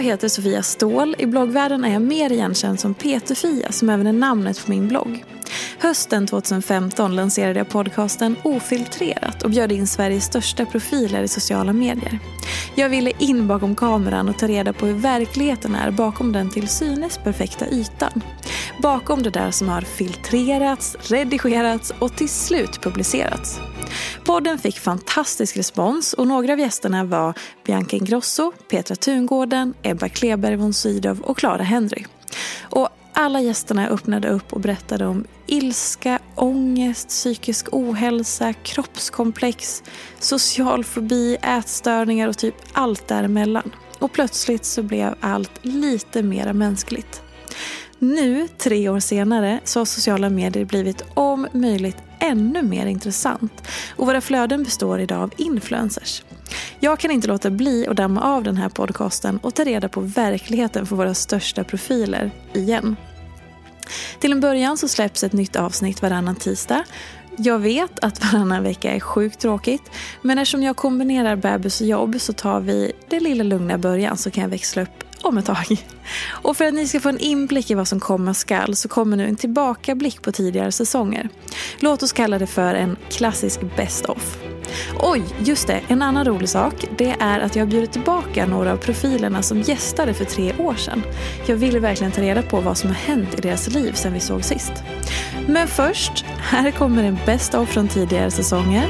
Jag heter Sofia Ståhl. I bloggvärlden är jag mer igenkänd som Peter-Fia som även är namnet på min blogg. Hösten 2015 lanserade jag podcasten Ofiltrerat och bjöd in Sveriges största profiler i sociala medier. Jag ville in bakom kameran och ta reda på hur verkligheten är bakom den till synes perfekta ytan. Bakom det där som har filtrerats, redigerats och till slut publicerats. Podden fick fantastisk respons och några av gästerna var Bianca Ingrosso, Petra Tungården, Ebba Kleberg von Sydow och Clara Henry. Och alla gästerna öppnade upp och berättade om ilska, ångest, psykisk ohälsa, kroppskomplex, social fobi, ätstörningar och typ allt däremellan. Och plötsligt så blev allt lite mera mänskligt. Nu, tre år senare, så har sociala medier blivit om möjligt ännu mer intressant och våra flöden består idag av influencers. Jag kan inte låta bli att damma av den här podcasten och ta reda på verkligheten för våra största profiler igen. Till en början så släpps ett nytt avsnitt varannan tisdag. Jag vet att varannan vecka är sjukt tråkigt men eftersom jag kombinerar bebis och jobb så tar vi det lilla lugna början så kan jag växla upp om ett tag. Och för att ni ska få en inblick i vad som komma skall så kommer nu en tillbakablick på tidigare säsonger. Låt oss kalla det för en klassisk best of. Oj, just det, en annan rolig sak det är att jag har bjudit tillbaka några av profilerna som gästade för tre år sedan. Jag ville verkligen ta reda på vad som har hänt i deras liv sedan vi såg sist. Men först, här kommer en best of från tidigare säsonger.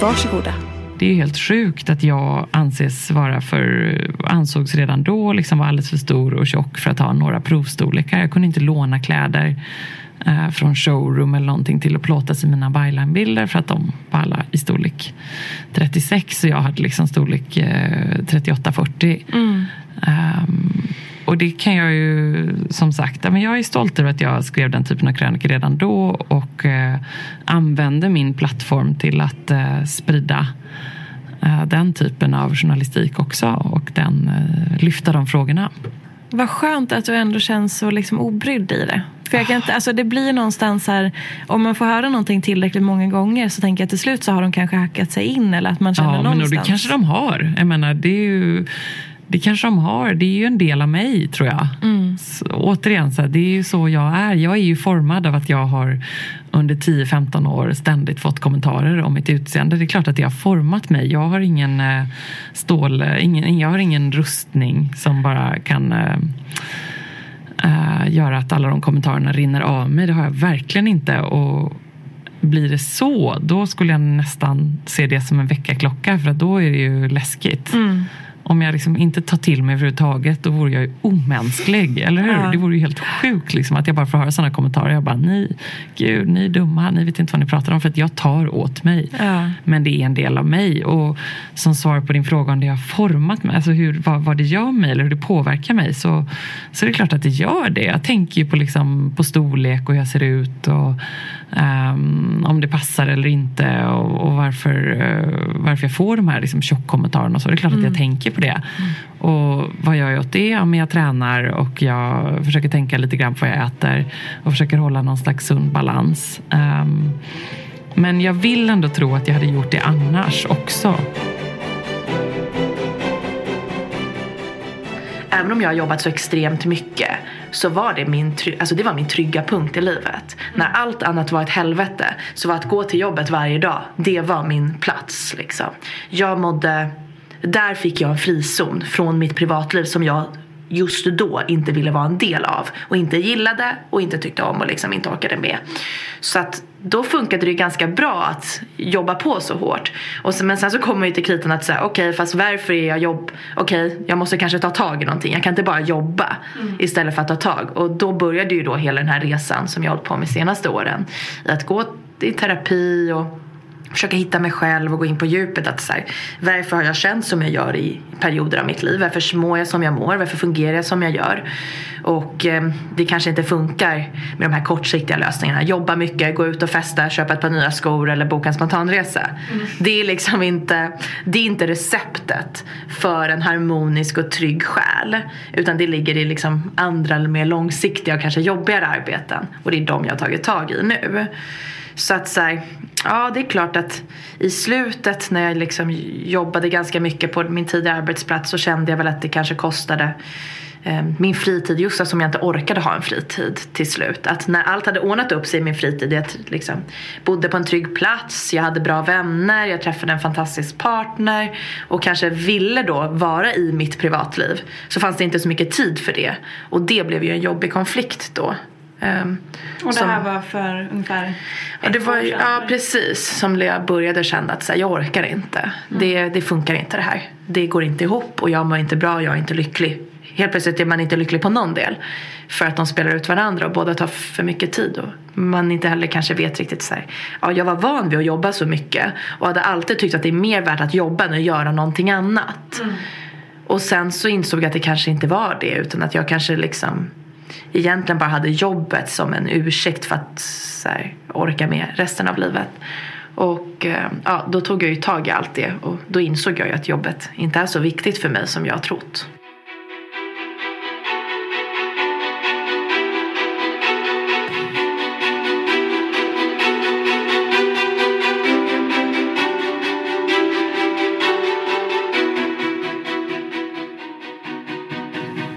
Varsågoda. Det är helt sjukt att jag anses vara för, ansågs redan då liksom vara alldeles för stor och tjock för att ha några provstorlekar. Jag kunde inte låna kläder eh, från showroom eller någonting till att plåtas i mina byline-bilder för att de var alla i storlek 36 och jag hade liksom storlek eh, 38-40. Mm. Um, och det kan jag ju som sagt, men jag är stolt över att jag skrev den typen av krönikor redan då och eh, använde min plattform till att eh, sprida eh, den typen av journalistik också och den, eh, lyfta de frågorna. Vad skönt att du ändå känns så liksom obrydd i det. För jag kan inte, alltså det blir någonstans här, om man får höra någonting tillräckligt många gånger så tänker jag att till slut så har de kanske hackat sig in eller att man känner ja, någonstans. Men det kanske de har. Jag menar, det är ju det kanske de har. Det är ju en del av mig, tror jag. Mm. Så, återigen, så här, det är ju så jag är. Jag är ju formad av att jag har under 10-15 år ständigt fått kommentarer om mitt utseende. Det är klart att det har format mig. Jag har ingen eh, stål, ingen, jag har ingen rustning som bara kan eh, eh, göra att alla de kommentarerna rinner av mig. Det har jag verkligen inte. Och blir det så, då skulle jag nästan se det som en väckarklocka för då är det ju läskigt. Mm. Om jag liksom inte tar till mig överhuvudtaget, då vore jag ju omänsklig. Eller hur? Ja. Det vore ju helt sjukt liksom, att jag bara får höra sådana kommentarer. Jag bara, nej, gud, ni är dumma, ni vet inte vad ni pratar om. För att jag tar åt mig. Ja. Men det är en del av mig. Och som svar på din fråga om det har format mig, alltså hur, vad, vad det gör mig eller hur det påverkar mig, så, så är det klart att det gör det. Jag tänker ju på, liksom, på storlek och hur jag ser ut och ehm, om det passar eller inte och, och varför, eh, varför jag får de här liksom, tjockkommentarerna. och Så det är klart att jag tänker på det. Och vad gör jag åt det? Ja, men jag tränar och jag försöker tänka lite grann på vad jag äter och försöker hålla någon slags sund balans. Ehm, men jag vill ändå tro att jag hade gjort det annars också. Även om jag har jobbat så extremt mycket så var det min, alltså det var min trygga punkt i livet. När allt annat var ett helvete så var att gå till jobbet varje dag, det var min plats. Liksom. Jag mådde, där fick jag en frizon från mitt privatliv som jag just då inte ville vara en del av och inte gillade och inte tyckte om och liksom inte orkade med. Så att då funkade det ju ganska bra att jobba på så hårt. Och sen, men sen så kommer ju till kritan att säga okej fast varför är jag jobb, okej jag måste kanske ta tag i någonting. Jag kan inte bara jobba istället för att ta tag. Och då började ju då hela den här resan som jag har hållit på med de senaste åren. I att gå i terapi och försöka hitta mig själv och gå in på djupet. Att så här, varför har jag känt som jag gör i perioder av mitt liv? Varför mår jag som jag mår? Varför fungerar jag som jag gör? Och eh, det kanske inte funkar med de här kortsiktiga lösningarna. Jobba mycket, gå ut och festa, köpa ett par nya skor eller boka en spontanresa. Det är liksom inte, det är inte receptet för en harmonisk och trygg själ. Utan det ligger i liksom andra mer långsiktiga och kanske jobbigare arbeten. Och det är de jag har tagit tag i nu. Så att så här, ja det är klart att i slutet när jag liksom jobbade ganska mycket på min tidigare arbetsplats så kände jag väl att det kanske kostade eh, min fritid just eftersom jag inte orkade ha en fritid till slut. Att när allt hade ordnat upp sig i min fritid, jag liksom bodde på en trygg plats, jag hade bra vänner, jag träffade en fantastisk partner och kanske ville då vara i mitt privatliv så fanns det inte så mycket tid för det. Och det blev ju en jobbig konflikt då. Ehm, Och det som- här var för ungefär Ja, det var, år sedan, ja precis. Som jag började känna att så här, jag orkar inte. Det, det funkar inte det här. Det går inte ihop och jag mår inte bra, jag är inte lycklig. Helt plötsligt är man inte lycklig på någon del. För att de spelar ut varandra och båda tar för mycket tid. Och man inte heller kanske vet riktigt så här. Ja, jag var van vid att jobba så mycket. Och hade alltid tyckt att det är mer värt att jobba än att göra någonting annat. Och sen så insåg jag att det kanske inte var det. Utan att jag kanske liksom egentligen bara hade jobbet som en ursäkt för att så här, orka med resten av livet. Och eh, ja, då tog jag ju tag i allt det och då insåg jag ju att jobbet inte är så viktigt för mig som jag har trott.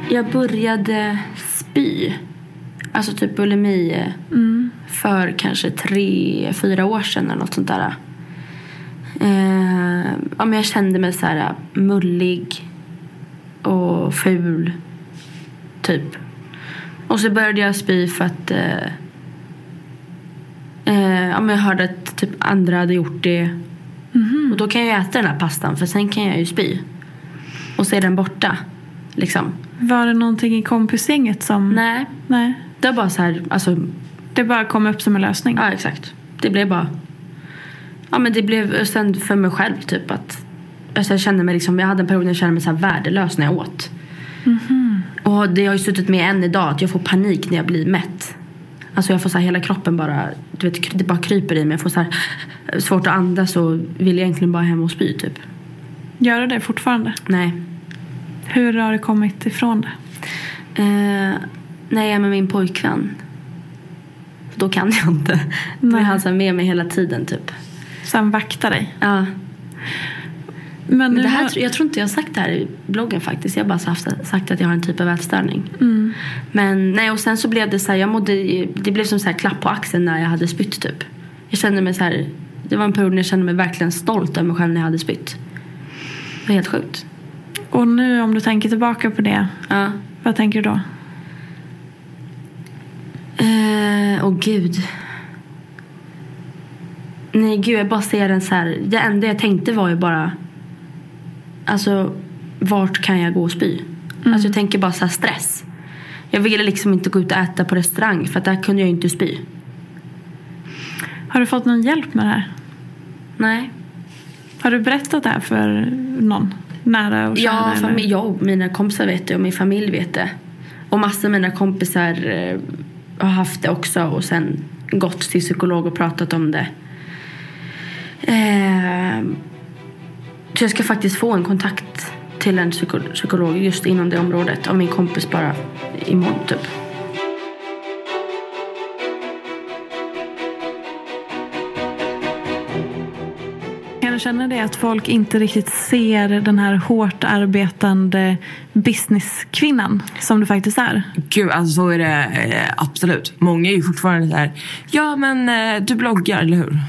Jag började spy. Alltså typ bulimi eh, för kanske tre, fyra år sedan eller något sånt där. Eh, ja, men jag kände mig så här mullig och ful. Typ. Och så började jag spy för att eh, eh, ja, men jag hörde att typ andra hade gjort det. Och då kan jag äta den här pastan för sen kan jag ju spy. Och så är den borta. Liksom. Var det någonting i kompisgänget som... Nej, Nej. det var bara så här, alltså, Det bara kom upp som en lösning? ja exakt. Det blev bara, ja men det blev sen för mig själv typ att, alltså jag kände mig liksom, jag hade en period när jag kände mig så här värdelös när jag åt. Och det har ju suttit med än idag att jag får panik när jag blir mätt. Alltså jag får så här hela kroppen bara, du vet det bara kryper i mig. Jag får så här svårt att andas och vill egentligen bara hem och spy typ. Gör det det fortfarande? Nej. Hur har det kommit ifrån det? Eh, när jag är med min pojkvän. Då kan jag inte. Då Nej. är han så med mig hela tiden typ. Så han vaktar dig? Ja. Men Men nu det här, har- jag tror inte jag har sagt det här i bloggen faktiskt. Jag har bara haft, sagt att jag har en typ av ätstörning. Mm. Men nej, och sen så blev det så här, jag mådde, det blev som så här klapp på axeln när jag hade spytt typ. Jag kände mig så här, det var en period när jag kände mig verkligen stolt över mig själv när jag hade spytt. Det var helt sjukt. Och nu om du tänker tillbaka på det, Ja. vad tänker du då? Eh, Åh gud. Nej gud, jag bara ser en så här. Det enda jag tänkte var ju bara. Alltså vart kan jag gå och spy? Alltså jag tänker bara så här stress. Jag ville liksom inte gå ut och äta på restaurang för att där kunde jag inte spy. Har du fått någon hjälp med det här? Nej. Har du berättat det här för någon? Nära och kära? Ja, familj, jag och mina kompisar vet det och min familj vet det. Och massor av mina kompisar eh, har haft det också och sen gått till psykolog och pratat om det. Eh, så jag ska faktiskt få en kontakt till en psyko- psykolog just inom det området av min kompis bara imorgon typ. Känna det att folk inte riktigt ser den här hårt arbetande businesskvinnan som du faktiskt är? Gud, alltså så är det eh, absolut. Många är ju fortfarande så här, ja men eh, du bloggar, eller hur?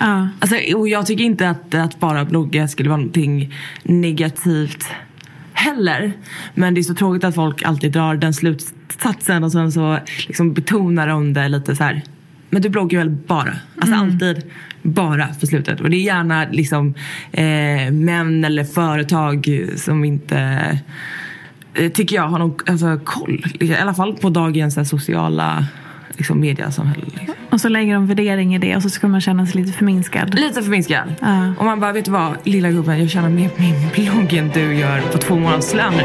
Ja. Alltså, och jag tycker inte att, att bara blogga skulle vara någonting negativt heller. Men det är så tråkigt att folk alltid drar den slutsatsen och sen så liksom betonar de det lite så här. Men du bloggar väl bara? Alltså alltid bara för slutet. Och det är gärna liksom eh, män eller företag som inte eh, tycker jag har någon alltså, koll. I alla fall på dagens här, sociala liksom, mediasamhälle. Liksom. Och så lägger de värdering i det och så ska man känna sig lite förminskad. Lite förminskad. Ja. Och man bara, vet du vad? Lilla gubben, jag tjänar mer på min blogg än du gör på två månadslöner.